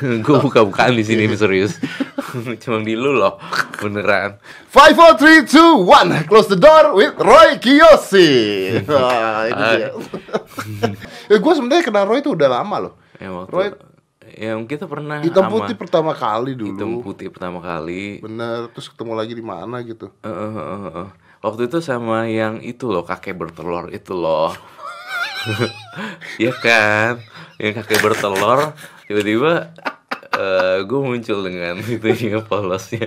gue buka-bukaan di sini serius. Cuma di lu loh, beneran. Five, four, three, two, one. Close the door with Roy Kiyoshi. Wah, itu dia. eh, gue sebenarnya kenal Roy itu udah lama loh. Ya waktu Roy yang kita pernah hitam sama- putih pertama kali dulu. hitam putih pertama kali. Bener, terus ketemu lagi di mana gitu. Eh, eh. Waktu itu sama yang itu loh kakek bertelur itu loh. Iya kan, yang kakek bertelur tiba-tiba gue muncul dengan itu yang polosnya.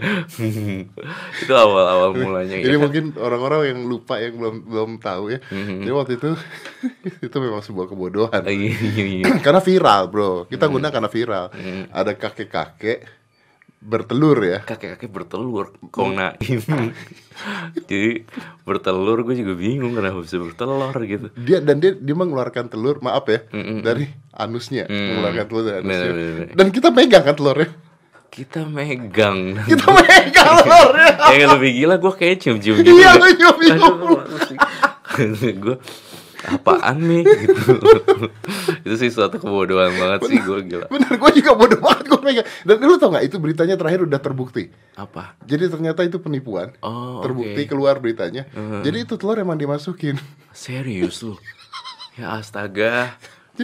itu awal-awal mulanya Jadi ya. mungkin orang-orang yang lupa yang belum belum tahu ya. Mhm. Jadi waktu itu itu memang sebuah kebodohan. Eh, Iya, iya, iya. karena viral, Bro. Kita Hmm. guna karena viral. Ada kakek-kakek bertelur ya. Kakek-kakek bertelur, kong naim. Jadi bertelur gue juga bingung kenapa bisa bertelur gitu. Dia dan dia dia mengeluarkan telur, maaf ya, Mm-mm. dari anusnya, mengeluarkan telur dari anusnya. Bener, bener, bener. Dan kita megang kan telurnya. Kita megang. Kita megang telurnya. yang lebih gila gue kayak cium-cium gitu. Iya, lu nyium-nyium. gue apaan nih gitu itu sih suatu kebodohan banget sih gue gila Bener, gue juga bodoh banget gue megang. Dan lu tau gak itu beritanya terakhir udah terbukti. apa Jadi ternyata itu penipuan. Oh, terbukti oke. keluar beritanya. Jadi itu telur emang dimasukin. serius lu ya astaga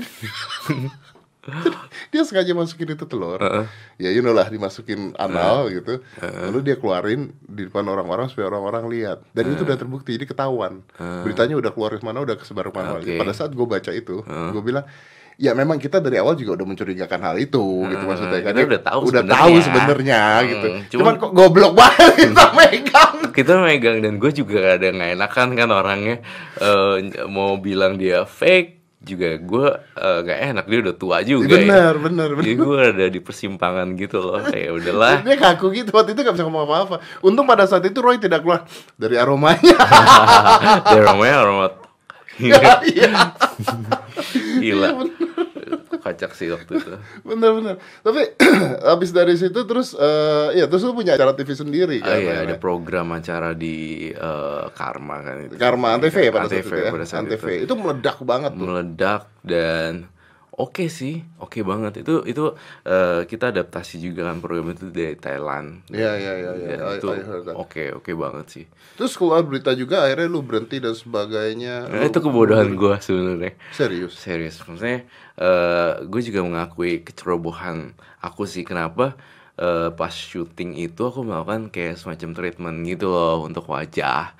dia sengaja masukin itu telur. Heeh. Ya you know lah dimasukin anal gitu. Lalu dia keluarin di depan orang-orang supaya orang-orang lihat. Dan itu udah terbukti, jadi ketahuan. Beritanya udah keluar ke mana, udah kesebar ke mana. Oke. Pada saat gue baca itu, gue bilang Ya memang kita dari awal juga udah mencurigakan hal itu gitu maksudnya Karena udah tahu udah sebenarnya. tahu sebenarnya gitu. Cuman, cuman- kok goblok banget kita megang. kita megang dan gue juga ada nggak enakan kan orangnya eh, mau bilang dia fake juga gue eh, nggak enak dia udah tua juga Bener, ya. bener, jadi bener. gue ada di persimpangan gitu loh kayak udahlah Dia kaku gitu waktu itu gak bisa ngomong apa-apa. Untung pada saat itu Roy tidak keluar dari aromanya. dia aromanya aroma Iya. gila kacak sih waktu itu Bener-bener. Tapi habis dari situ terus eh ya terus lu punya acara TV sendiri Oh kan? iya, ada program acara di eh, Karma kan itu. Karma Antv ya pada saat itu ya. pada saat Antv. itu. Itu meledak banget tuh. Meledak dan oke sih, oke banget. Itu itu eh, kita adaptasi juga kan program itu dari Thailand. Iya iya iya iya. I- itu I heard that. oke oke banget sih. Terus keluar berita juga akhirnya lu berhenti dan sebagainya. Nah, Lu- itu kebodohan gua sebenarnya. Serius. Serius, maksudnya eh gue juga mengakui kecerobohan aku sih kenapa eh, pas syuting itu aku melakukan kayak semacam treatment gitu loh untuk wajah.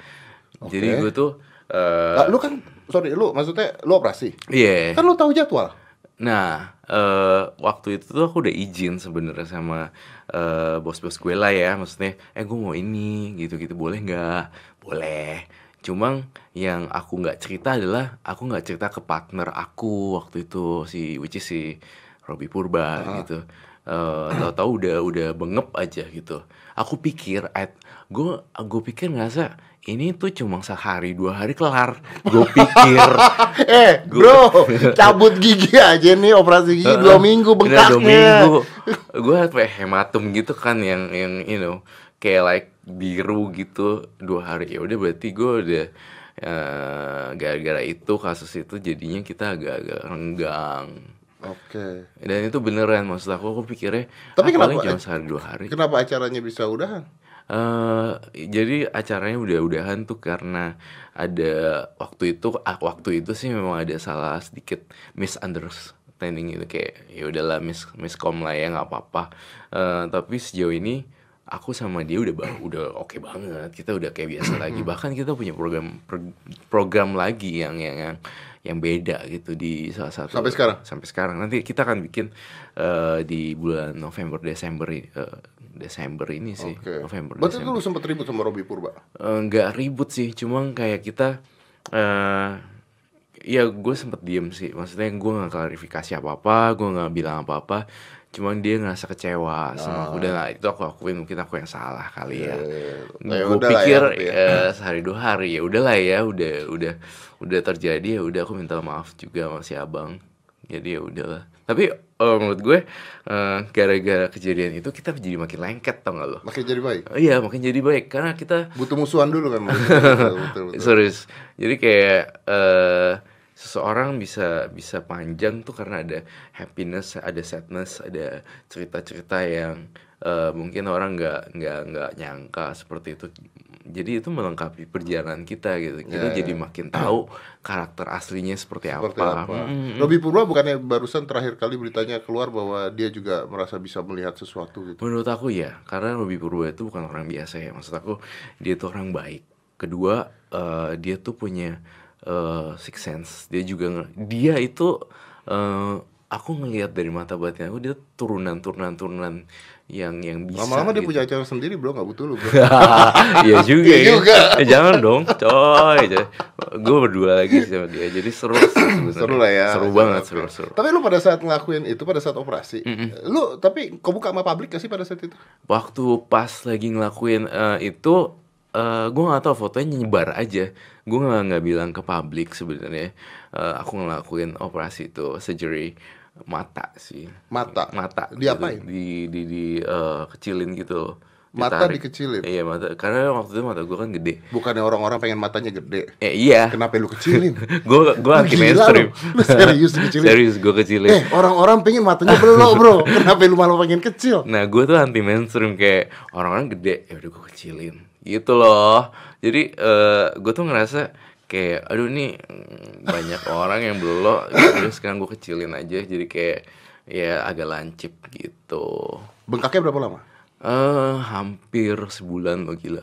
Jadi Oke. gue tuh eh Lah, lu kan sorry lu maksudnya lu operasi. iya. Kan lu tahu jadwal. Nah, eh waktu itu tuh aku udah izin sebenarnya sama eh, bos-bos gue lah ya, maksudnya, eh gue mau ini, gitu-gitu, boleh nggak? Boleh. Cuma yang aku nggak cerita adalah aku nggak cerita ke partner aku waktu itu si which is si Robby Purba gitu. Eh tahu-tahu udah udah bengep aja gitu. Aku pikir, gue gue pikir ngerasa ini tuh cuma sehari dua hari kelar. Gue pikir eh, bro, cabut gigi aja nih operasi gigi dua minggu Bener, dua bengkaknya. minggu gue kayak hematum gitu kan yang yang you know kayak like biru gitu dua hari ya udah berarti gue udah eh, gara-gara itu kasus itu jadinya kita agak-agak renggang Oke. dan itu beneran maksud aku aku pikirnya Tapi ah, kenapa- cuma sehari dua hari Kenapa acaranya bisa udahan? eh jadi acaranya udah-udahan tuh karena ada waktu itu waktu itu sih memang ada salah sedikit misunderstanding gitu kayak ya udahlah mis miskom lah ya nggak apa-apa Eh, tapi sejauh ini aku sama dia udah ba- udah oke banget kita udah kayak biasa lagi bahkan kita punya program pro- program lagi yang yang yang yang beda gitu di salah satu Sampai sekarang? sampai sekarang. Nanti kita akan bikin eh, di bulan November Desember eh, Desember ini sih. Oke. November Berarti Desember. lu sempet ribut sama Robby Purba. Eh, nggak ribut sih. Cuma kayak kita eh ya gue sempet diem sih. Maksudnya gue nggak klarifikasi apa apa gue nggak bilang apa apa cuman dia ngerasa kecewa sama aku. Dan nah, itu aku akuin mungkin aku yang salah kali ya. Ya gue udah lah ya, pikir berarti ya. eh, sehari dua hari ya udahlah ya udah udah udah terjadi ya udah aku minta maaf juga sama si abang jadi ya udahlah tapi eh, menurut gue eh, gara-gara kejadian itu kita jadi makin lengket tau gak lo Makin jadi baik. iya makin jadi baik karena kita Butuh musuhan dulu betul. serius jadi kayak eh seseorang bisa bisa panjang tuh karena ada happiness, ada sadness, ada cerita-cerita yang uh, mungkin orang nggak nggak nggak nyangka seperti itu. Jadi itu melengkapi perjalanan kita gitu. Kita Ya, jadi ya. makin tahu karakter aslinya seperti, Seperti apa. apa? Mm, mm, Robi Purba bukannya barusan terakhir kali beritanya keluar bahwa dia juga merasa bisa melihat sesuatu gitu. Menurut aku ya, karena Robi Purba itu bukan orang biasa ya. Maksud aku dia tuh orang baik. Kedua, eh, dia tuh punya eh, six sense. Dia juga dia itu eh, aku ngelihat dari mata batin aku dia turunan turunan turunan yang yang bisa. Lama-lama dia gitu. punya acara sendiri bro, nggak butuh lu. Iya juga Iya ya. juga. Eh, jangan dong, coy. Gue berdua lagi sama dia. Jadi seru sih seru lah ya. Seru banget, seru seru. Tapi lu pada saat ngelakuin itu pada saat operasi, lu tapi kau buka sama publik gak sih pada saat itu? waktu pas lagi ngelakuin eh, itu eh gue nggak tahu fotonya nyebar aja gue nggak nggak bilang ke publik sebenarnya Eh, aku ngelakuin operasi itu surgery mata sih Mata. mata Diapain? gitu. di di di eh, kecilin gitu Mata Ditarik. dikecilin? iya mata karena waktu itu mata gue kan gede Bukannya orang-orang pengen matanya gede. eh iya Kenapa lu kecilin? gue gue anti mainstream lu. Lu serius dikecilin? serius gue kecilin Eh, orang-orang pengen matanya belok, Bro. Kenapa lu malah pengen kecil? Nah gue tuh anti mainstream kayak orang-orang gede ya udah gue kecilin gitu loh. Jadi eh gue tuh ngerasa kayak aduh nih banyak orang yang belok gitu sekarang gue kecilin aja jadi kayak ya agak lancip gitu. Bengkaknya berapa lama? Eh hampir sebulan lo gila.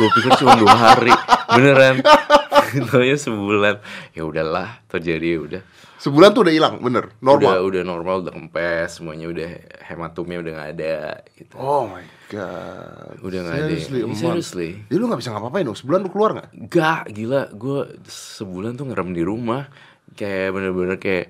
Gue pikir cuma dua hari beneran. Taunya sebulan. Ya udahlah terjadi ya udah. Sebulan tuh udah hilang, bener, Udah normal. udah normal udah kempes semuanya udah hematomnya udah nggak ada gitu. Oh my god. Udah nggak ada. Seriously, Iya, seriously. Jadi lu gak bisa ngapa-ngapain dong? Sebulan lu keluar gak? Gak, gila. Gue sebulan tuh ngerem di rumah. Kayak bener-bener kayak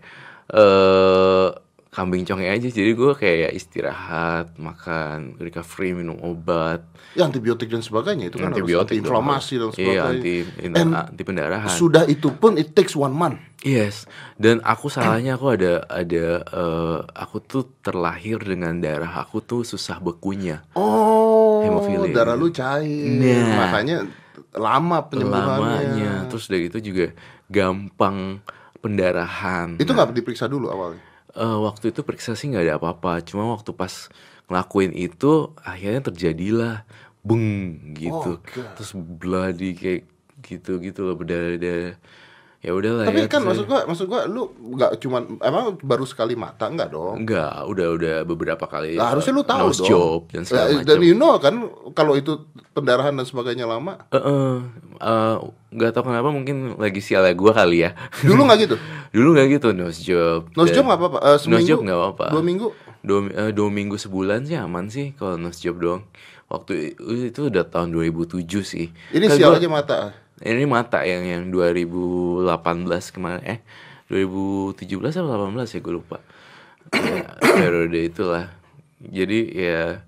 eh kambing conge aja. Jadi gue kayak istirahat, makan, recovery, minum obat. Ya antibiotik dan sebagainya itu kan antibiotik harus anti-inflamasi dan dong. sebagainya. Iya, anti, And anti pendarahan. sudah itu pun it takes one month. Yes, dan aku salahnya aku ada ada eh, aku tuh terlahir dengan darah aku tuh susah bekunya. Oh, Hemofilia. darah lu cair. Nah. Makanya lama penyembuhannya. Lamanya, terus dari itu juga gampang pendarahan. Itu nggak diperiksa dulu awalnya. Eh, waktu itu periksa sih nggak ada apa-apa, cuma waktu pas ngelakuin itu akhirnya terjadilah beng gitu, Oh, God. terus bloody kayak gitu gitu loh berdarah-darah. Ya udahlah Tapi ya. kan maksud gua, maksud gua lu nggak cuman emang baru sekali mata enggak dong? Enggak, udah udah beberapa kali. Lah, harusnya lu tahu nose dong. job dan segala macam. Dan you know kan kalau itu pendarahan dan sebagainya lama. Eh, eh, eh, nggak tahu kenapa mungkin lagi sialnya gue kali ya. Dulu nggak gitu. Dulu nggak gitu nose job. Nose job nggak apa-apa. Nose seminggu, job nggak apa-apa. Dua minggu. Dua, eh, dua minggu sebulan sih aman sih kalau nose job doang. Waktu itu udah tahun 2007 sih. Ini Kan sial gua- aja mata. Ini mata yang yang 2018 kemarin eh 2017 atau 18 ya gue lupa. ya, periode itulah. Jadi ya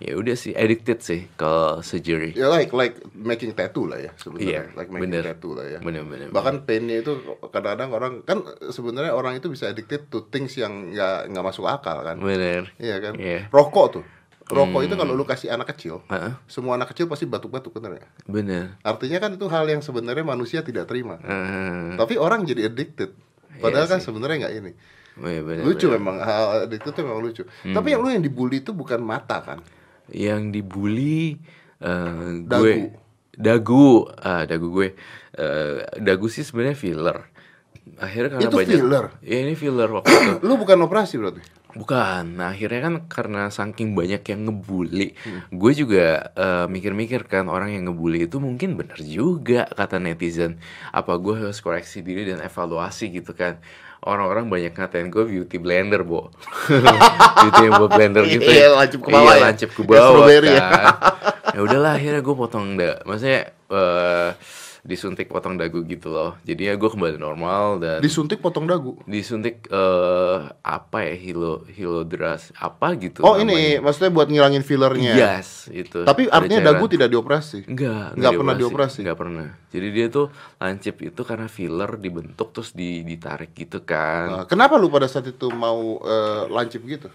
ya udah sih addicted sih kalau surgery. Ya like like making tattoo lah ya sebenarnya. like making bener. tattoo lah ya. Bener, bener, Bahkan painnya itu kadang-kadang orang kan sebenarnya orang itu bisa addicted to things yang nggak nggak masuk akal kan. Bener. Iya kan. Iya. Rokok tuh. Rokok itu kalau lu kasih anak kecil, Heeh. semua anak kecil pasti batuk-batuk bener ya. Bener. Artinya kan itu hal yang sebenarnya manusia tidak terima. Heeh. Tapi orang jadi addicted. Padahal Iya kan sebenarnya nggak ini. Iya, bener, lucu bener. memang hal addicted itu memang lucu. Tapi yang lu yang dibully itu bukan mata kan? Yang dibully eh, Dagu. gue dagu ah dagu gue Eh, dagu sih sebenarnya filler akhirnya karena Itu banyak filler? ya ini filler waktu itu Lu bukan operasi berarti? Bukan nah akhirnya kan karena saking banyak yang ngebully Hmm. gue juga eh, mikir-mikir kan orang yang ngebully itu mungkin benar juga kata netizen apa gue harus koreksi diri dan evaluasi gitu kan orang-orang banyak ngatain gue beauty blender bo beauty yang buat blender gitu Iya, lancip ke bawah iya ya? lancip ke bawah ya? kan ya udahlah akhirnya gue potong da maksudnya eh, disuntik potong dagu gitu loh jadi ya gue kembali normal dan Disuntik potong dagu. disuntik eh apa ya hilo hilodras apa gitu Oh ini namanya. maksudnya buat ngilangin fillernya. yes itu Tapi artinya cairan. dagu tidak dioperasi. Enggak, Nggak pernah dioperasi? Enggak pernah. Jadi dia tuh lancip itu karena filler dibentuk terus di, ditarik gitu kan. Nah, kenapa lu pada saat itu mau eh, lancip gitu?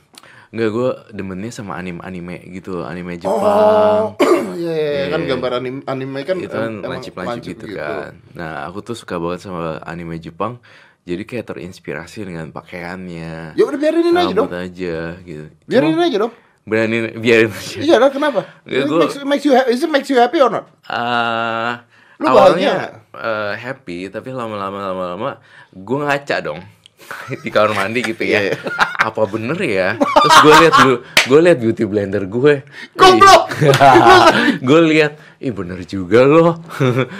Enggak, gue demennya sama anime-anime gitu, anime Jepang. Oh, iya, iya, iya. kan Iya. gambar anime, anime kan itu kan lancip-lancip gitu, kan. Nah, aku tuh suka banget sama anime Jepang. Jadi kayak terinspirasi dengan pakaiannya. Ya udah biarin aja dong. aja gitu. Biarin Cuma aja dong. berani biarin aja. Iya lah kenapa? It gua- makes, makes you happy. Is it makes you happy or not? Ah, Lu awalnya eh, happy tapi lama-lama lama-lama gue ngaca dong di kamar mandi gitu ya. Iya, iya. Apa bener ya? Terus gue lihat dulu, gue lihat beauty blender gue. Goblok! gue lihat, ih bener juga loh.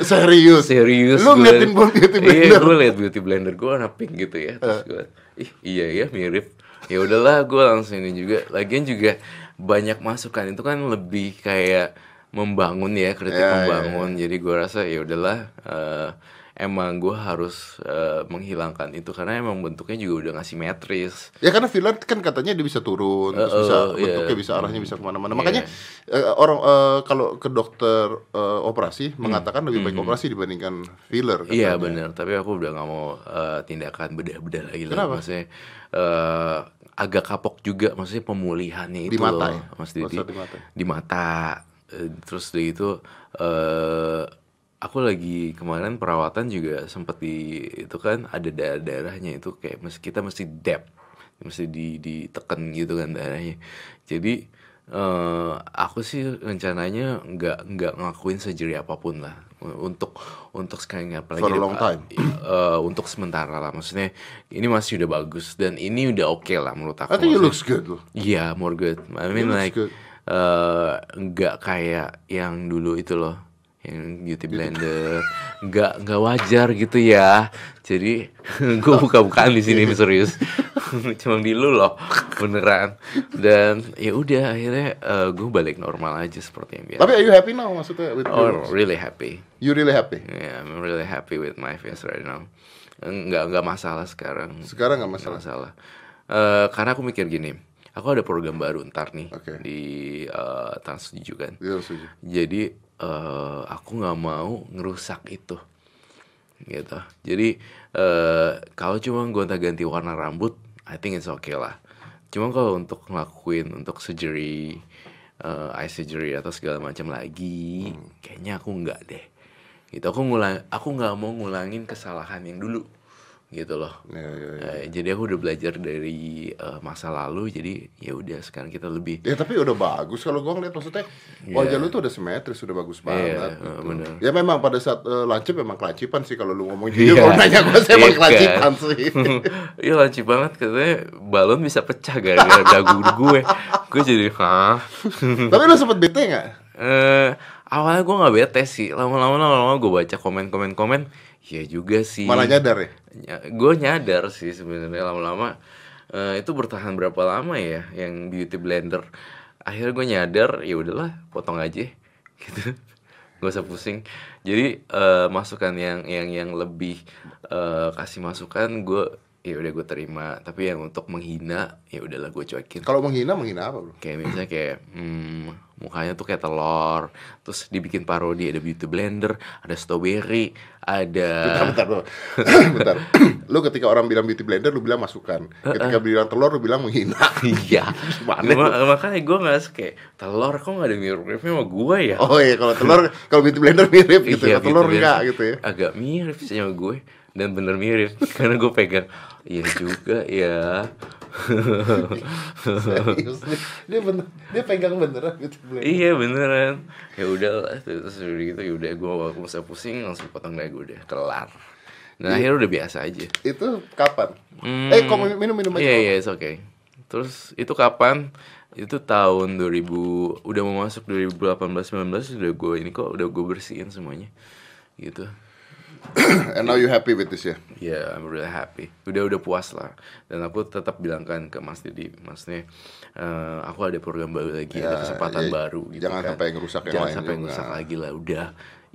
Serius. Serius. Lu ngeliatin beauty Iya, blender. gue lihat beauty blender gue warna pink gitu ya. Terus gue, ih iya ya mirip. Ya udahlah, gue langsung ini juga. Lagian juga banyak masukan itu kan lebih kayak membangun ya, kritik Ya, ya, membangun. Jadi gue rasa ya udahlah. eh, emang gue harus eh, menghilangkan itu karena emang bentuknya juga udah nggak simetris. Ya karena filler kan katanya dia bisa turun, terus Uh, bisa uh, bentuknya iya. bisa arahnya bisa ke mana-mana. Iya. Makanya eh, orang eh, kalau ke dokter eh, operasi mengatakan lebih baik operasi dibandingkan filler. Hmm. Iya katanya. benar, tapi aku udah nggak mau eh, tindakan bedah-bedah lagi lah. Kenapa? Maksudnya eh, agak kapok juga, maksudnya pemulihannya Di itu mata loh. ya? Maksudnya di, di mata. di mata. Eh, terus dari itu eh aku lagi kemarin perawatan juga sempat di itu kan ada darah darahnya itu kayak mesti kita mesti dep, mesti di ditekan gitu kan darahnya. Jadi eh aku sih rencananya nggak nggak ngelakuin surgery apa pun lah untuk untuk sekarang apalagi For a long time. eh, untuk sementara lah maksudnya ini masih udah bagus dan ini udah oke lah menurut aku I think Maksudnya- looks good loh. Iya, more good. I mean like eh, nggak kayak yang dulu itu loh, yang beauty blender, nggak nggak wajar gitu ya. Jadi gue buka-bukaan di sini serius, cuma di lu loh, beneran. Dan ya udah akhirnya gue balik normal aja seperti yang biasa. Tapi are you happy now maksudnya with your Oh, looks? really happy. You really happy? Yeah, I'm really happy with my face right now. Nggak nggak masalah sekarang. Sekarang nggak Nggak masalah. masalah. Eh, karena aku mikir gini, aku ada program baru ntar nih Oke. di eh, Trans 7 kan. Iya setuju. Jadi eh, aku nggak mau ngerusak itu, gitu. Jadi eh, kalau cuma gonta-ganti warna rambut, I think it's okay lah. Cuma kalau untuk ngelakuin untuk surgery, eh, eye surgery atau segala macam lagi, kayaknya aku nggak deh. Gitu. Aku ngulang, aku nggak mau ngulangin kesalahan yang dulu, gitu loh. Ya, ya, ya. Eh, jadi aku udah belajar dari eh, masa lalu jadi ya udah sekarang kita lebih Ya tapi udah bagus kalau gua ngeliat maksudnya wajah lu tuh udah simetris udah bagus banget. Iya, gitu. bener. Ya memang pada saat eh, lancip memang kelancipan sih kalau lu ngomong Iya. gitu. Kalau nanya gua sih emang Iya kelancipan kan? sih. Iya lanci banget katanya balon bisa pecah gara-gara dagu gue Gue jadi hah tapi lu sempet bete nggak? eh Awalnya gue gak bete sih Lama-lama lama-lama gue baca komen-komen-komen Ya juga sih. Malah nyadar ya? Gue nyadar sih sebenarnya lama-lama. Eh, Itu bertahan berapa lama ya Yang beauty blender? Akhirnya gue nyadar ya udahlah potong aja gitu. Gak usah pusing. Jadi eh, masukan yang yang yang lebih eh, kasih masukan gue ya udah gue terima. Tapi yang untuk menghina ya udahlah gue cuekin. Kalau menghina menghina apa bro? kayak misalnya kayak hmm, mukanya tuh kayak telur terus dibikin parodi ada beauty blender ada strawberry ada Bentar, bentar, bro. bentar. lu ketika orang bilang beauty blender, lu bilang masukan. Ketika bilang telur, lu bilang menghina. iya Gimana Ma- makanya gue nggak suka kayak telur kok nggak ada mirip-miripnya sama gue ya Oh iya, kalau telur, kalau beauty blender mirip gitu. Iya, Kalau telur enggak gitu ya. agak mirip sih sama gue dan bener mirip karena gue pegang iya juga ya Serius, dia, dia bener, dia pegang beneran blender. iya beneran. Ya udah lah terus udah gitu ya udah gue gak usah pusing langsung potong dagu udah kelar. Nah akhirnya udah biasa aja. Itu kapan? Hmm. Eh, kok minum minum aja. iya iya okay. Terus itu kapan? Itu tahun 2000 udah mau masuk 2018 19 udah gue ini kok udah gue bersihin semuanya. Gitu And now you happy with this ya? Ya, I'm really happy. Udah udah puas lah. Dan aku tetap bilangkan ke Mas Didi, maksudnya eh, aku ada program baru lagi, Ya, ada kesempatan ya, baru gitu jangan kan. sampai ngerusak yang Jangan lain sampai juga. ngerusak lagi lah. Udah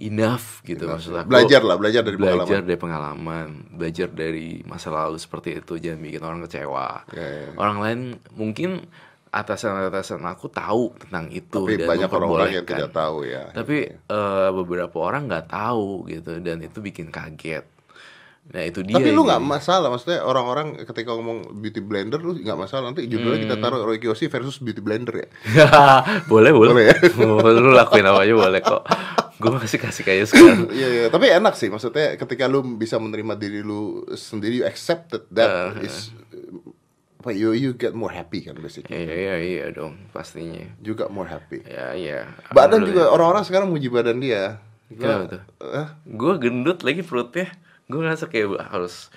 enough gitu maksud aku. Belajar lah, belajar dari belajar pengalaman. dari pengalaman, belajar dari masa lalu seperti itu, jangan bikin orang kecewa. Ya, ya. Orang lain mungkin atasan-atasan aku tahu tentang itu Tapi dan banyak orang-orang yang tidak tahu ya. Tapi eh, beberapa orang nggak tahu gitu dan itu bikin kaget. Nah itu dia. Tapi lu nggak masalah, maksudnya orang-orang ketika ngomong beauty blender lu nggak masalah nanti judulnya kita Hmm. taruh Roy Kiyoshi versus beauty blender ya. boleh boleh. Boleh ya? lu lakuin apa aja boleh kok. Gue masih kasih kayak sekarang. Iya, iya, tapi enak sih maksudnya ketika lu bisa menerima diri lu sendiri, you accepted that Uh, is apa you you get more happy kan basically. Iya iya iya dong pastinya. Juga more happy. Ya iya. Badan Alhamdulillah. juga orang-orang sekarang muji badan dia. Kenapa tuh? Eh, Gue gendut lagi perutnya. Gue ngerasa kayak harus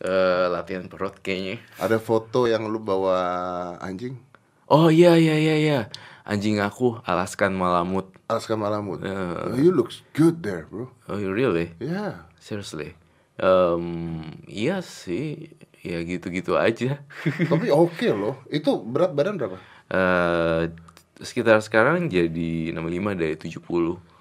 eh, latihan perut kayaknya. ada foto yang lu bawa anjing, Oh iya iya iya iya. Anjing aku Alaskan Malamut. Alaska Malamut. Uh. you looks good there, bro. Oh really? Yeah. Seriously? Um, iya sih. Ya gitu-gitu aja. tapi oke loh. Itu berat badan berapa? Eh sekitar sekarang jadi 65 dari 70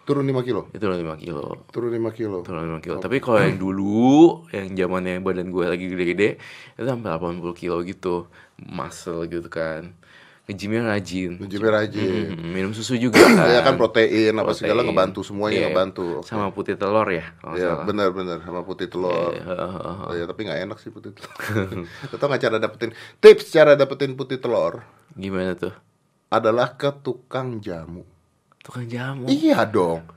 Turun 5 kilo. itu 5 kilo Turun 5 kilo. turun 5 kilo tapi kalau yang dulu yang zamannya badan gue lagi gede-gede itu sampai 80 kilo gitu muscle gitu kan ngejimnya rajin Ngejimnya rajin. Mm, minum susu juga kan Ya kan protein apa segala ngebantu semuanya Iya. ngebantu. Oke. sama putih telur ya Iya salah benar-benar sama putih telur. Iya. Oh, ya, tapi nggak enak sih putih telur. Atau nggak cara dapetin tips cara dapetin putih telur gimana tuh adalah ke tukang jamu. tukang jamu Iya dong.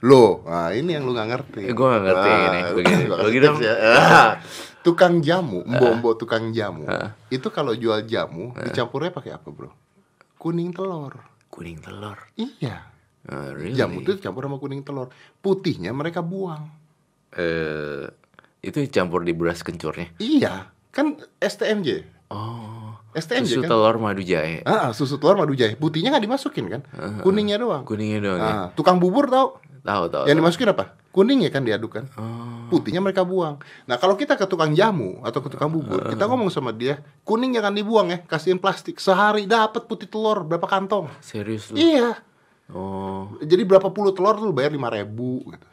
Loh, nah ini yang lu nggak ngerti. Eh, gua nggak ngerti ini. Begini, begini dong. ya. Ah. tukang jamu, mbok-mbok tukang jamu. Ah. Itu kalau jual jamu dicampurnya pakai apa, Bro? Kuning telur. kuning telur Iya. Ah, really? Jamu itu dicampur sama kuning telur. Putihnya mereka buang. eh itu campur di beras kencurnya Iya, kan STMJ. oh STMJ susu kan? telur madu jahe Ah, susu telur madu jahe. Putihnya nggak dimasukin kan? Kuningnya doang. kuningnya doang ya Ah, tukang bubur tau? tahu tahu Yang dimasukin apa? Kuningnya kan diaduk kan? oh Putihnya mereka buang. Nah kalau kita ke tukang jamu atau ke tukang bubur, kita ngomong sama dia, kuning jangan dibuang ya, kasihin plastik. Sehari dapat putih telur berapa kantong? serius lu Iya. oh Jadi berapa puluh telur tuh bayar lima ribu gitu.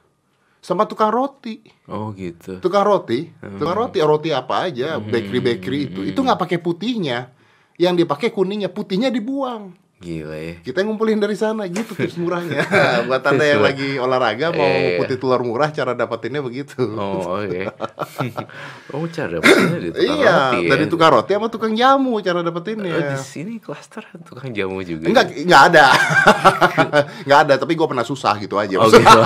Sama tukang roti. oh gitu Tukang roti, tukang roti, roti apa aja, bakery bakery itu, itu nggak pakai putihnya. Yang dipakai kuningnya, putihnya dibuang. Gila ya Kita ngumpulin dari sana gitu tips murahnya. Buat anda yang lagi olahraga mau Iya, iya. putih telur murah, cara dapetinnya begitu. oh oke oh cara dapetnya di tukang iya, roti ya dari tukang roti sama tukang jamu cara dapetinnya. Oh, di sini klaster tukang jamu juga Enggak, enggak ada. enggak ada, tapi gue pernah susah gitu aja. oh gitu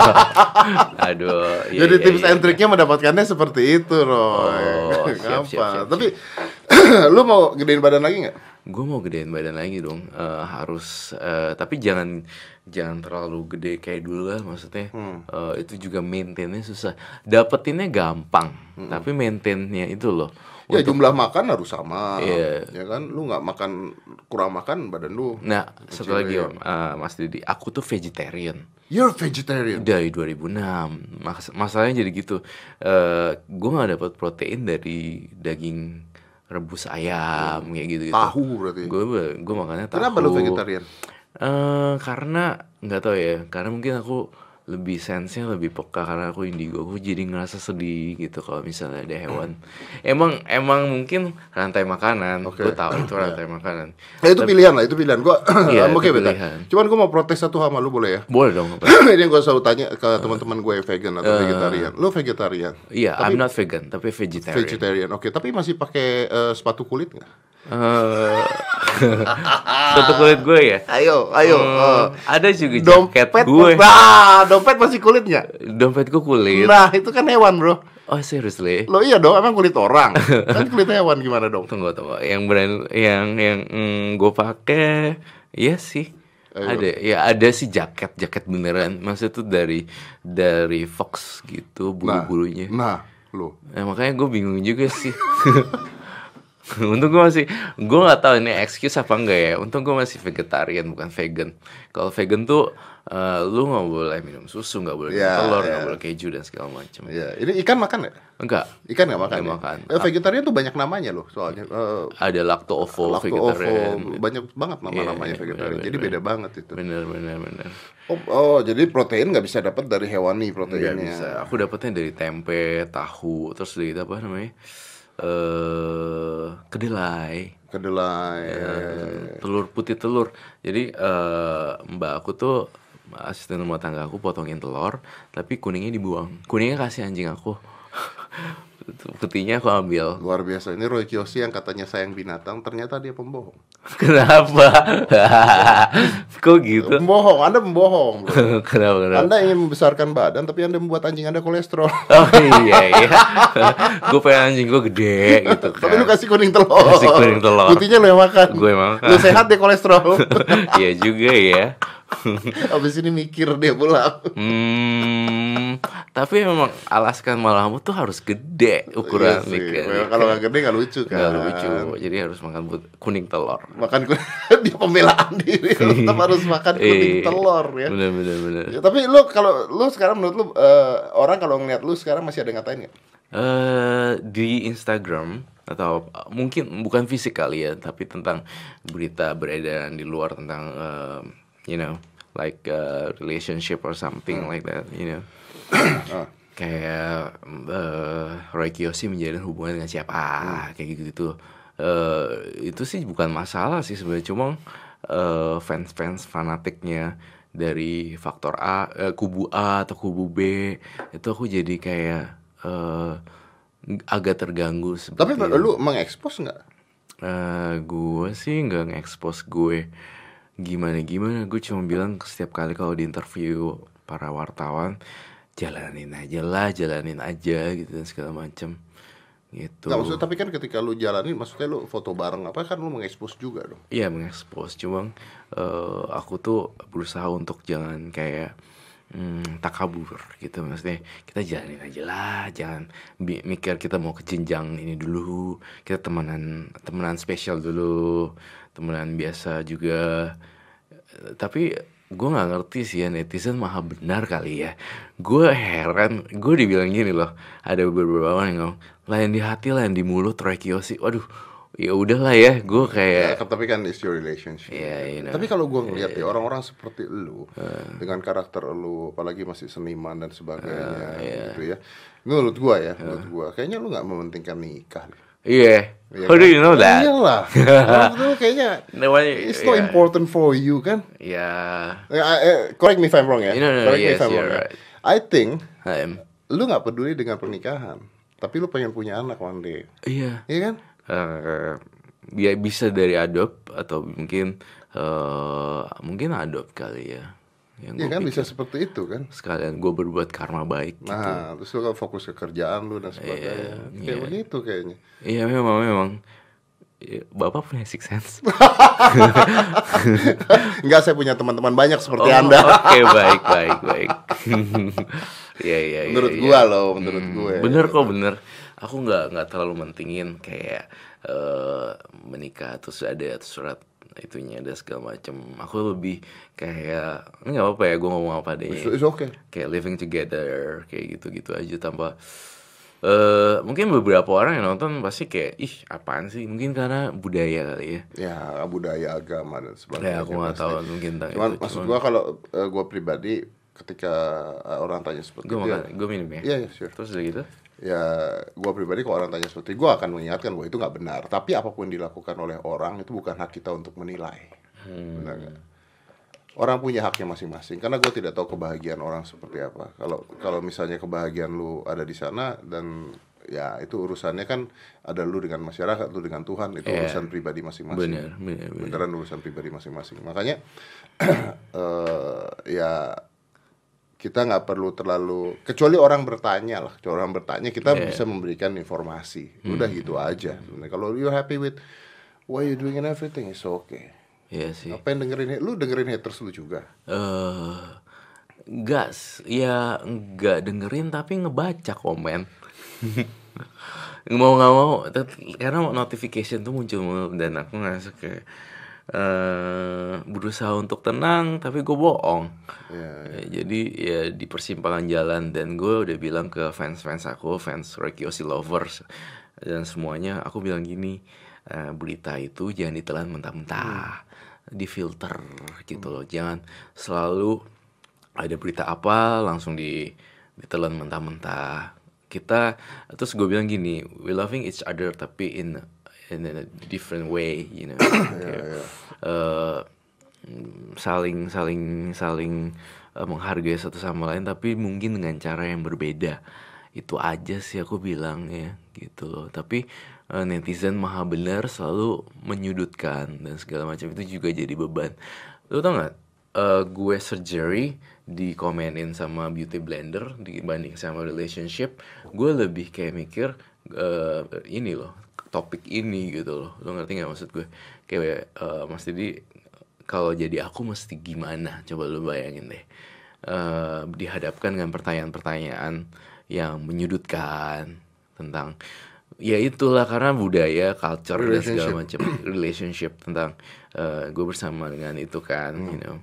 aduh iya, Jadi iya, tips iya. and triknya mendapatkannya seperti itu, Roy. Oh, siap, Gampang. siap, siap, Tapi lu mau gedein badan lagi nggak? Gue mau gedein badan lagi dong Eh, harus eh, tapi jangan jangan terlalu gede kayak dulu lah maksudnya Hmm. Eh, itu juga maintainnya susah dapetinnya gampang tapi maintainnya itu loh Ya jumlah makan harus sama. Iya. Ya kan, lu nggak makan kurang makan badan lu. nah satu lagi om eh, mas Didi aku tuh vegetarian You're vegetarian. dari 2006 Mas- masalahnya jadi gitu eh gue nggak dapat protein dari daging rebus ayam kayak gitu gitu Tahu berarti. gue gue makannya tahu Kenapa lu vegetarian? Eh, karena nggak tahu ya karena mungkin aku lebih sensenya lebih peka karena aku indigo aku jadi ngerasa sedih gitu kalau misalnya ada hewan emang emang mungkin rantai makanan Oke. gue tahu itu rantai makanan Ya itu pilihan lah, itu pilihan. Gua Iya, I'm okay pilihan. Cuman gua mau protes satu sama lu boleh ya? boleh dong? Ini yang gue selalu tanya ke teman-teman gue yang vegan atau vegetarian. Lu vegetarian? iya I'm not vegan tapi vegetarian Vegetarian. Oke, tapi masih pakai eh, sepatu kulit nggak? Eh, satu kulit gue ya Ayo, ayo. Eh, ada juga jaket dompet gue Nah, dompet masih kulit nggak? dompet gue kulit Nah, itu kan hewan, bro. oh seriously Lo iya dong, emang kulit orang. kan kulit hewan gimana dong? tunggu tunggu yang brand yang yang mm, gue pakai iya sih Ayo. ada ya ada sih jaket jaket beneran maksudnya tuh dari dari Fox gitu bulu bulunya Nah, lo. nah, makanya gue bingung juga sih Untung gue masih gue nggak tahu ini excuse apa enggak ya. Untung gue masih vegetarian bukan vegan. Kalau vegan tuh eh, lu nggak boleh minum susu, nggak boleh Ya, telur, nggak boleh keju dan segala macam. Ya, ini ikan makan ya? Enggak. Ikan nggak makan. Ya? makan. Eh, vegetarian tuh banyak namanya loh, soalnya. Eh, Ada lacto ovo lacto vegetarian. ovo, banyak banget nama-namanya Iya, vegetarian. bener, Jadi bener. beda banget itu. Bener bener bener. Oh, oh, jadi protein nggak bisa dapat dari hewani proteinnya. bisa. Aku dapetnya dari tempe, tahu, terus dari apa namanya? Eh kedelai. Kedelai. Eh, telur putih telur. Jadi eh mbak aku tuh asisten rumah tangga aku potongin telur, tapi kuningnya dibuang. Kuningnya kasih anjing aku. Putihnya aku ambil. Luar biasa. Ini Roy Kiyoshi yang katanya sayang binatang, ternyata dia pembohong. Kenapa? Kok gitu? Pembohong, Anda pembohong. kenapa kenapa? Anda ingin membesarkan badan, tapi Anda membuat anjing Anda kolesterol. Oh iya iya. gue pengen anjing gue gede gitu kan. Tapi lu kasih kuning telur. Kasih kuning telur. Putihnya lu yang makan. Gue yang makan. Lu sehat deh kolesterol. Iya juga ya. Habis ini mikir dia pulang. Hmm, tapi memang Alaskan Malamut tuh harus gede ukuran Iya mikir. Kalau nggak gede nggak lucu kan. Nggak lucu, jadi harus makan kuning telur. Makan kuning, dia pembelaan diri. Tetap harus makan kuning Iya. telur ya. Bener bener bener. Ya, tapi lu kalau lu sekarang menurut lu eh, orang kalau ngeliat lu sekarang masih ada ngatain nggak? eh di Instagram atau uh, mungkin bukan fisik kali ya, tapi tentang berita beredaran di luar tentang um, you know like uh, relationship or something like that, you know. Ah. kayak uh, Roy Kiyoshi menjalin hubungan dengan siapa kayak gitu gitu itu sih bukan masalah sih sebenarnya cuma uh, fans-fans fanatiknya dari faktor A eh, kubu A atau kubu B itu aku jadi kayak eh, agak terganggu Tapi lu mengekspos nggak? Eh, gue sih nggak nge-expose gue gimana gimana? Gue cuma bilang setiap kali kalau di interview para wartawan jalanin aja lah jalanin aja gitu dan segala macem. Gitu. Nggak maksudnya tapi kan ketika lu jalanin maksudnya lu foto bareng apa kan lu mengekspos juga dong. Iya mengekspos, cuma eh, aku tuh berusaha untuk jangan kayak hmm, takabur gitu. Maksudnya kita jalanin aja lah, jangan mikir kita mau ke jenjang ini dulu, kita temenan temenan spesial dulu, temenan biasa juga. Eh, Tapi gue nggak ngerti sih ya netizen maha benar kali ya. Gue heran, gue dibilang gini loh, ada beberapa orang yang ngomong lain di hati lain di mulut Roy Kiyoshi. Waduh, ya udahlah ya, gue Ya, kayak kan, tapi kan it's your relationship. Iya, you know. Tapi kalau gua ngeliat ya orang-orang seperti lu dengan karakter lu apalagi masih seniman dan sebagainya gitu ya. Menurut gua ya, menurut gua kayaknya lu nggak mementingkan nikah. Iya. Iya How do you know that? Iyalah. Menurut lu kayaknya Namanya it's not yeah. important for you kan? Ya. Eh, eh, correct me if I'm wrong ya. No, no, no, correct me yes, if I'm wrong. ya. right. I think I'm- lu nggak peduli dengan pernikahan, tapi lu pengen punya anak one day. Iya. Iya kan? Eh, ya bisa dari adopt atau mungkin eh mungkin adopt kali ya. Yang Iya gua kan pikir bisa seperti itu kan? sekalian gue berbuat karma baik gitu. Nah, terus kan fokus ke kerjaan lu dan sebagainya. Kayak iya. begitu kayaknya. Iya memang memang. Ya, Bapak punya six sense. Enggak, saya punya teman-teman banyak seperti Oh, Anda. Oke baik baik baik. Iya iya. iya, Menurut iya. gua loh, menurut Hmm, gue. Bener kok bener. Aku nggak nggak terlalu mentingin kayak eh, menikah terus ada surat itunya ada segala macem. Aku lebih kayak ini nggak apa-apa ya gue ngomong apa deh. It's, it's okay. Kayak living together kayak gitu-gitu aja tanpa eh mungkin beberapa orang yang nonton pasti kayak ih apaan sih mungkin karena budaya kali ya Ya, budaya agama dan sebagainya. ya aku nggak tahu mungkin tentang Cuman itu maksud gua kalau eh, gua pribadi ketika eh, orang tanya seperti itu, makan gue minum ya Iya, iya, sure. terus udah gitu ya gua pribadi kalau orang tanya seperti gua akan mengingatkan bahwa itu nggak benar. Tapi apa pun yang dilakukan oleh orang itu bukan hak kita untuk menilai. Hmm. Benar nggak? Orang punya haknya masing-masing. Karena gue tidak tahu kebahagiaan orang seperti apa. Kalau kalau misalnya kebahagiaan lu ada di sana dan ya itu urusannya kan ada lu dengan masyarakat, lu dengan Tuhan itu Iya. urusan pribadi masing-masing. bener bener bener Beneran urusan pribadi masing-masing. Makanya eh ya kita nggak perlu terlalu kecuali orang bertanya lah, kecuali orang bertanya kita Iya. bisa memberikan informasi. Hmm. Udah gitu aja. Sebenarnya kalau you happy with what you doing and everything is okay. Iya sih Apa yang dengerin lu dengerin haters lu juga. eh enggak s- ya enggak dengerin tapi ngebaca komen mau nggak mau karena notification tuh muncul dan aku ngerasa kayak eh berusaha untuk tenang tapi gue bohong. Ya, Ya, jadi ya di persimpangan jalan dan gue udah bilang ke fans-fans aku fans Roy Kiyoshi lovers dan semuanya aku bilang gini eh, berita itu jangan ditelan mentah-mentah. Difilter gitu loh. Jangan selalu ada berita apa langsung di ditelan mentah-mentah. Kita terus gue bilang gini we loving each other tapi in in a different way you know. Kayak, eh, saling saling saling eh, menghargai satu sama lain tapi mungkin dengan cara yang berbeda. Itu aja sih aku bilang ya gitu loh. Tapi eh, netizen maha benar selalu menyudutkan dan segala macam itu juga jadi beban. Lu tau nggak? Eh, gue surgery dikomenin sama beauty blender dibanding sama relationship gue lebih kayak mikir eh, ini loh topik ini gitu loh. Lo ngerti nggak maksud gue? Kayak eh, Mas Didi kalau jadi aku mesti gimana? Coba lu bayangin deh. Eh, dihadapkan dengan pertanyaan-pertanyaan yang menyudutkan tentang ya itulah karena budaya culture dan segala macam. Relationship tentang eh, gue bersama dengan itu kan you know.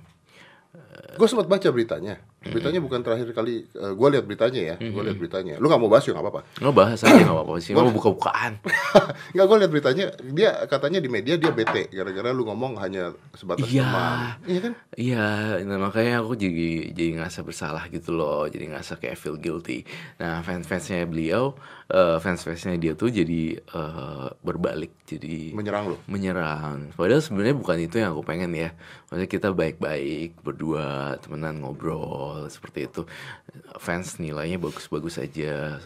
Gue sempat baca beritanya. Beritanya bukan terakhir kali gue lihat beritanya ya. Gue lihat beritanya. Lu nggak mau bahas ya nggak apa-apa. nggak bahas aja nggak apa-apa sih mau buka-bukaan Nggak gue lihat beritanya. Dia katanya di media dia bete gara-gara lu ngomong hanya sebatas Iya. teman. Iya kan? Iya, nah makanya aku jadi jadi ngerasa bersalah gitu loh, jadi ngerasa kayak feel guilty. Nah fans-fansnya beliau, eh, fans-fansnya dia tuh jadi eh, berbalik, jadi Menyerang lu. menyerang. Padahal sebenarnya bukan itu yang aku pengen ya. Maksudnya kita baik-baik berdua, temenan ngobrol seperti itu. Fans nilainya bagus-bagus aja.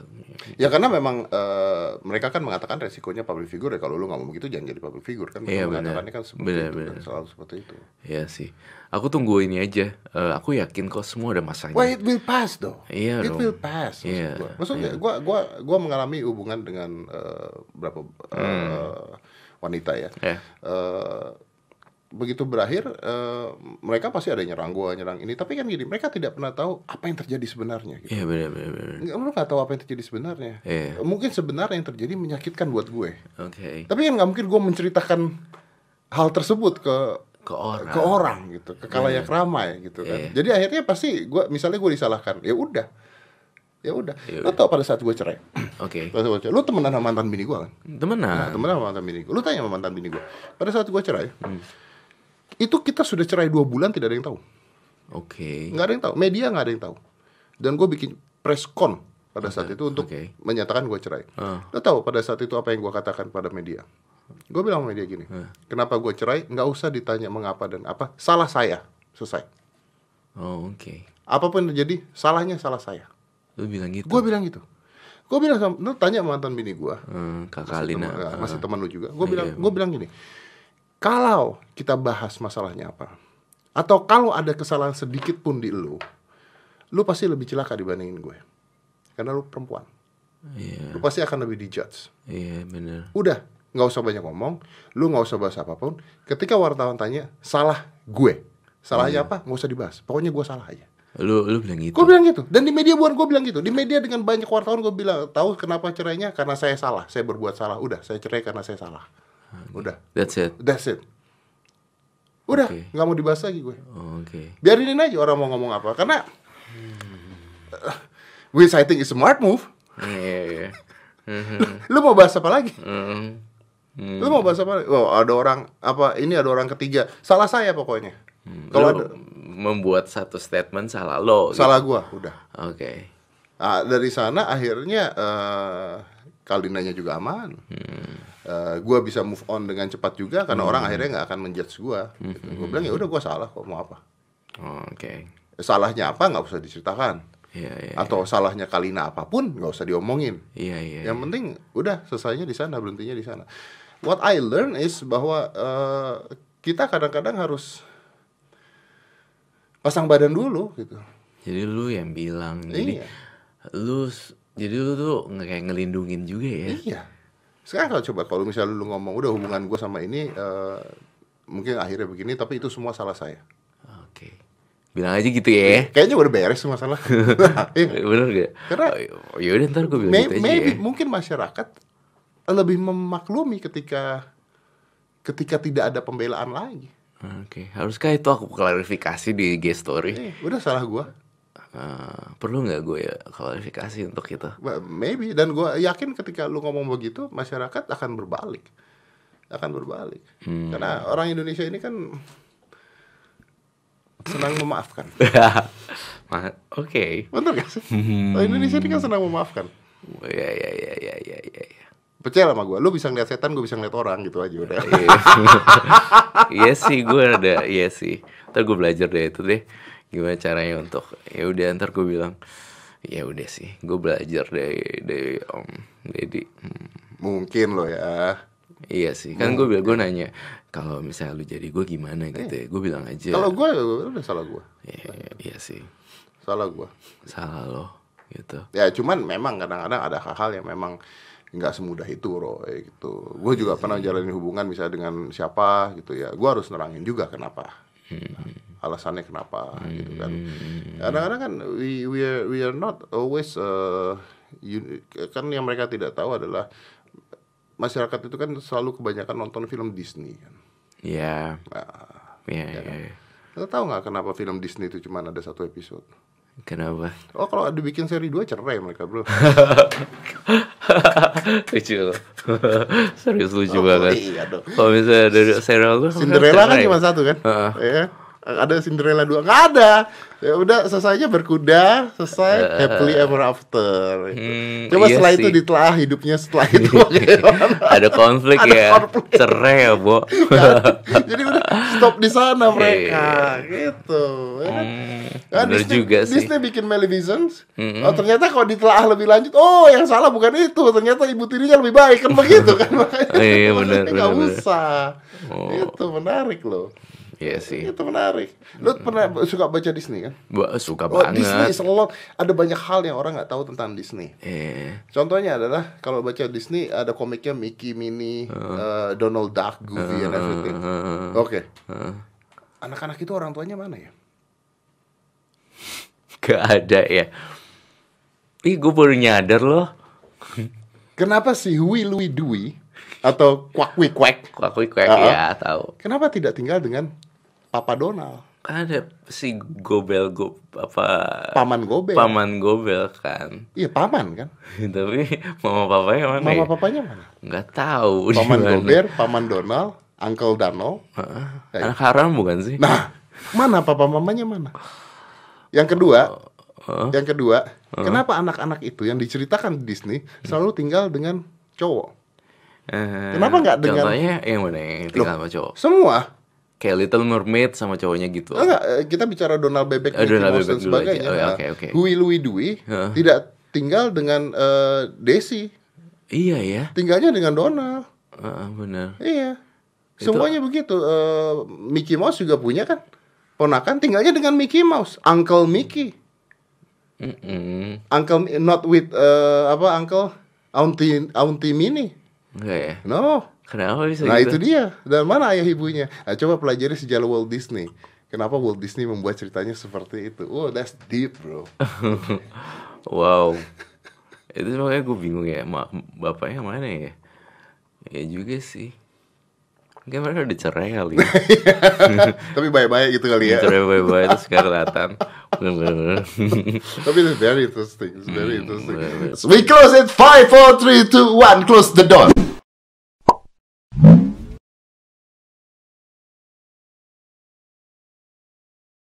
Ya karena memang eh, mereka kan mengatakan resikonya public figure ya kalau lu nggak mau begitu jangan jadi public figure kan. Mereka benar. mengatakannya kan seperti Benar, itu kan, selalu seperti itu. Ya sih. Aku tunggu ini aja. Eh, aku yakin kok semua ada masanya. Wah, it will pass though. Iya it dong. will pass. Maksud Iya, gua. Maksudnya gua gua gua mengalami hubungan dengan eh, berapa eh, wanita ya. Ya. Eh, begitu berakhir eh, mereka pasti ada yang nyerang gua, nyerang ini. Tapi kan gini, mereka tidak pernah tahu apa yang terjadi sebenarnya. Gitu. Iya benar benar benar. Nggak, Lu nggak tahu apa yang terjadi sebenarnya. Iya. Mungkin sebenarnya yang terjadi menyakitkan buat gue. Oke. Tapi kan nggak mungkin gue menceritakan hal tersebut ke Ke orang. ke orang gitu, ke kalayak ramai gitu kan. Iya. Jadi akhirnya pasti gue misalnya gue disalahkan, ya udah, ya udah. Ya Lo tau pada saat gue cerai, Oke. pada saat gue cerai, lo temenan sama mantan bini gue kan? Nah, Temenan. temenan sama mantan bini gue. Lo tanya sama mantan bini gue. Pada saat gue cerai, itu kita sudah cerai dua bulan tidak ada yang tahu, Oke. nggak ada yang tahu. Media nggak ada yang tahu. Dan gue bikin press con pada saat itu untuk oke. menyatakan gue cerai. Ah. Lo tahu pada saat itu apa yang gue katakan pada media? Gue bilang sama media gini, kenapa gue cerai? Nggak usah ditanya mengapa dan apa. Salah saya, selesai. Oh, oke. Apa pun yang terjadi, salahnya salah saya. Lu bilang gitu. Gue bilang gitu. Gue bilang sama, lu tanya mantan bini gue, Hmm, Kak masih teman, Ah. masih teman lu juga. Gue bilang, Iya. gue bilang gini, kalau kita bahas masalahnya apa, atau kalau ada kesalahan sedikit pun di lu, lu pasti lebih celaka dibandingin gue, karena lu perempuan. Iya, Lu pasti akan lebih dijudge. iya bener. Udah, nggak usah banyak ngomong, lu nggak usah bahas apa pun. Ketika wartawan tanya, salah gue, salahnya apa? Nggak usah dibahas. Pokoknya gue salah aja. Lu lu bilang gitu. Gue bilang gitu. Dan di media bukan gue bilang gitu. Di media dengan banyak wartawan gue bilang, tahu kenapa cerainya? Karena saya salah. Saya berbuat salah. Udah, saya cerai karena saya salah. Udah, That's it. that's it. Udah, nggak mau dibahas lagi gue. Oh, Oke. Biarinin aja orang mau ngomong apa. Karena which I think is a smart move. Iya, iya. Lu mau bahas apa lagi? Hmm. Hmm. Lu mau bahas apa? lagi? Oh, ada orang apa? Ini ada orang ketiga. Salah saya pokoknya. Kalau Lu ada membuat satu statement salah lo. gitu. salah gua, udah. Oke. Nah, dari sana akhirnya eh Kalinanya juga aman. Eh, gua bisa move on dengan cepat juga karena orang akhirnya nggak akan menjudge gua. Gitu. Gua bilang ya udah gua salah kok mau apa? Oh, Oke. Salahnya apa nggak usah diceritakan. Iya, iya. Atau salahnya Kalina apa pun nggak usah diomongin. Iya, iya. Yang penting udah selesainya di sana, berhentinya di sana. What I learn is bahwa eh, kita kadang-kadang harus pasang badan dulu gitu. Jadi lu yang bilang. Jadi Iya. lu jadi lu tuh kayak ngelindungin juga ya. Iya. Sekarang kalau coba kalau misalnya lu ngomong udah hubungan gue sama ini eh, mungkin akhirnya begini tapi itu semua salah saya. Oke. Bilang aja gitu ya. Kayaknya udah beres tuh masalah. Iya. Bener gak? Karena- oh, yaudah ntar gue bilang May- gitu aja maybe ya. mungkin masyarakat lebih memaklumi ketika ketika tidak ada pembelaan lagi. Oke, haruskah itu aku klarifikasi di G story? Eh, udah salah gua. Eh, perlu nggak gue ya klarifikasi untuk itu? Maybe dan gua yakin ketika lu ngomong begitu masyarakat akan berbalik. Akan berbalik. Hmm. Karena orang Indonesia ini kan senang memaafkan. Ma- Oke. Betul gak sih? Orang Indonesia ini kan senang memaafkan. Ya ya ya ya ya ya. Ya. Percaya sama gua, lu bisa ngeliat setan, gua bisa ngeliat orang gitu aja udah. Iya. Iya sih gue ada, iya sih. Ntar gue belajar deh itu deh. Gimana caranya untuk ya udah ntar gue bilang ya udah sih gue belajar dari dari om Deddy Hmm, Mungkin lo ya. iya sih kan gue bilang gue nanya kalau misalnya lu jadi gue gimana gitu ya gue bilang aja Kalau gue udah salah gue. iya, iya, iya sih Salah gue. salah lo gitu Ya cuman memang kadang-kadang ada hal-hal yang memang nggak semudah itu Ro ya gitu. Gue juga pernah jalanin hubungan misalnya dengan siapa gitu ya. Gue harus nerangin juga kenapa. Alasannya kenapa gitu kan. Kadang-kadang kan we we are, we are not always uh, you- kan yang mereka tidak tahu adalah masyarakat itu kan selalu kebanyakan nonton film Disney kan. ya Nah, iya iya iya. lo tahu nggak kenapa film Disney itu cuma ada satu episode? kenapa Oh kalau dibikin seri 2 cerai mereka bro lucu serius lucu Oh, banget iya kalau misalnya dari serial tuh Cinderella kan cuma satu kan? Heeh. Ya. Ada Cinderella dua nggak ada. Ya udah selesai aja berkuda, selesai happily ever after. Hmm, Coba iya setelah sih. itu ditelaah hidupnya setelah itu ada konflik Ada ya konflik. cerai ya bo Jadi udah stop di sana mereka, Iya, gitu. ya kan? Hmm, Nah, Disney, juga sih Disney bikin Maleficent. Oh ternyata kalau ditelaah lebih lanjut, oh yang salah bukan itu, ternyata ibu tirinya lebih baik kan begitu kan makanya. Oh, iya, makanya nggak bener, bener. usah. Oh. Itu menarik loh. Iya sih Itu menarik. Lu pernah suka baca Disney kan? Gua suka Oh, Disney banget is a lot. Ada banyak hal yang orang nggak tahu tentang Disney. eh Contohnya adalah kalau baca Disney ada komiknya Mickey, Minnie, uh, Donald Duck, Goofy, and everything. Oke. Anak-anak itu orang tuanya mana ya? gak ada ya ih gue baru nyadar loh Kenapa si Hui Louie Dewey atau Wee Quack? aku kayak Ah. ya tahu Kenapa tidak tinggal dengan Papa Donald, kan ada si gobel go apa Paman Gobel? paman gobel kan Iya paman kan. tapi mama papanya mana Mama ya? papanya mana? nggak tahu Paman. Gober, Paman Donald, Uncle Donald. Heeh. anak haram bukan sih Nah, mana papa mamanya mana? Yang kedua, Heeh. yang kedua, kenapa anak-anak itu yang diceritakan di Disney selalu tinggal dengan cowok? Eh, Kenapa nggak dengan- contohnya yang mana yang tinggal sama cowok Semua. Kayak Little Mermaid sama cowoknya gitu Enggak, eh, kita bicara Donald Bebek, Oh, Mickey Donald dan Bebek dulu sebagainya. Oh, ya, oke, oke. Hui Louie Dewey Heeh. tidak tinggal dengan eh, Daisy, iya ya tinggalnya dengan Donald. Heeh, bener Iya. Semuanya begitu. Eh, Mickey Mouse juga punya kan? Ponakan tinggalnya dengan Mickey Mouse, Uncle Mickey. Mm-mm. Uncle not with eh, apa Uncle Auntie Auntie Minnie. enggak ya No. Kenapa bisa Nah gitu itu dia. Dan mana ayah ibunya? Nah, coba pelajari sejarah Walt Disney. Kenapa Walt Disney membuat ceritanya seperti itu? Oh, that's deep, bro. Wow. Itu makanya gue bingung ya, ma bapaknya mana ya? Ya juga sih. Kayak mereka udah cerai kali ya. Tapi baik-baik gitu kali ya. cerai bye-bye terus gak kelihatan. Tapi it's very interesting. It's very interesting. bener-bener. We close it. Five, four, three, two, one. Close the door.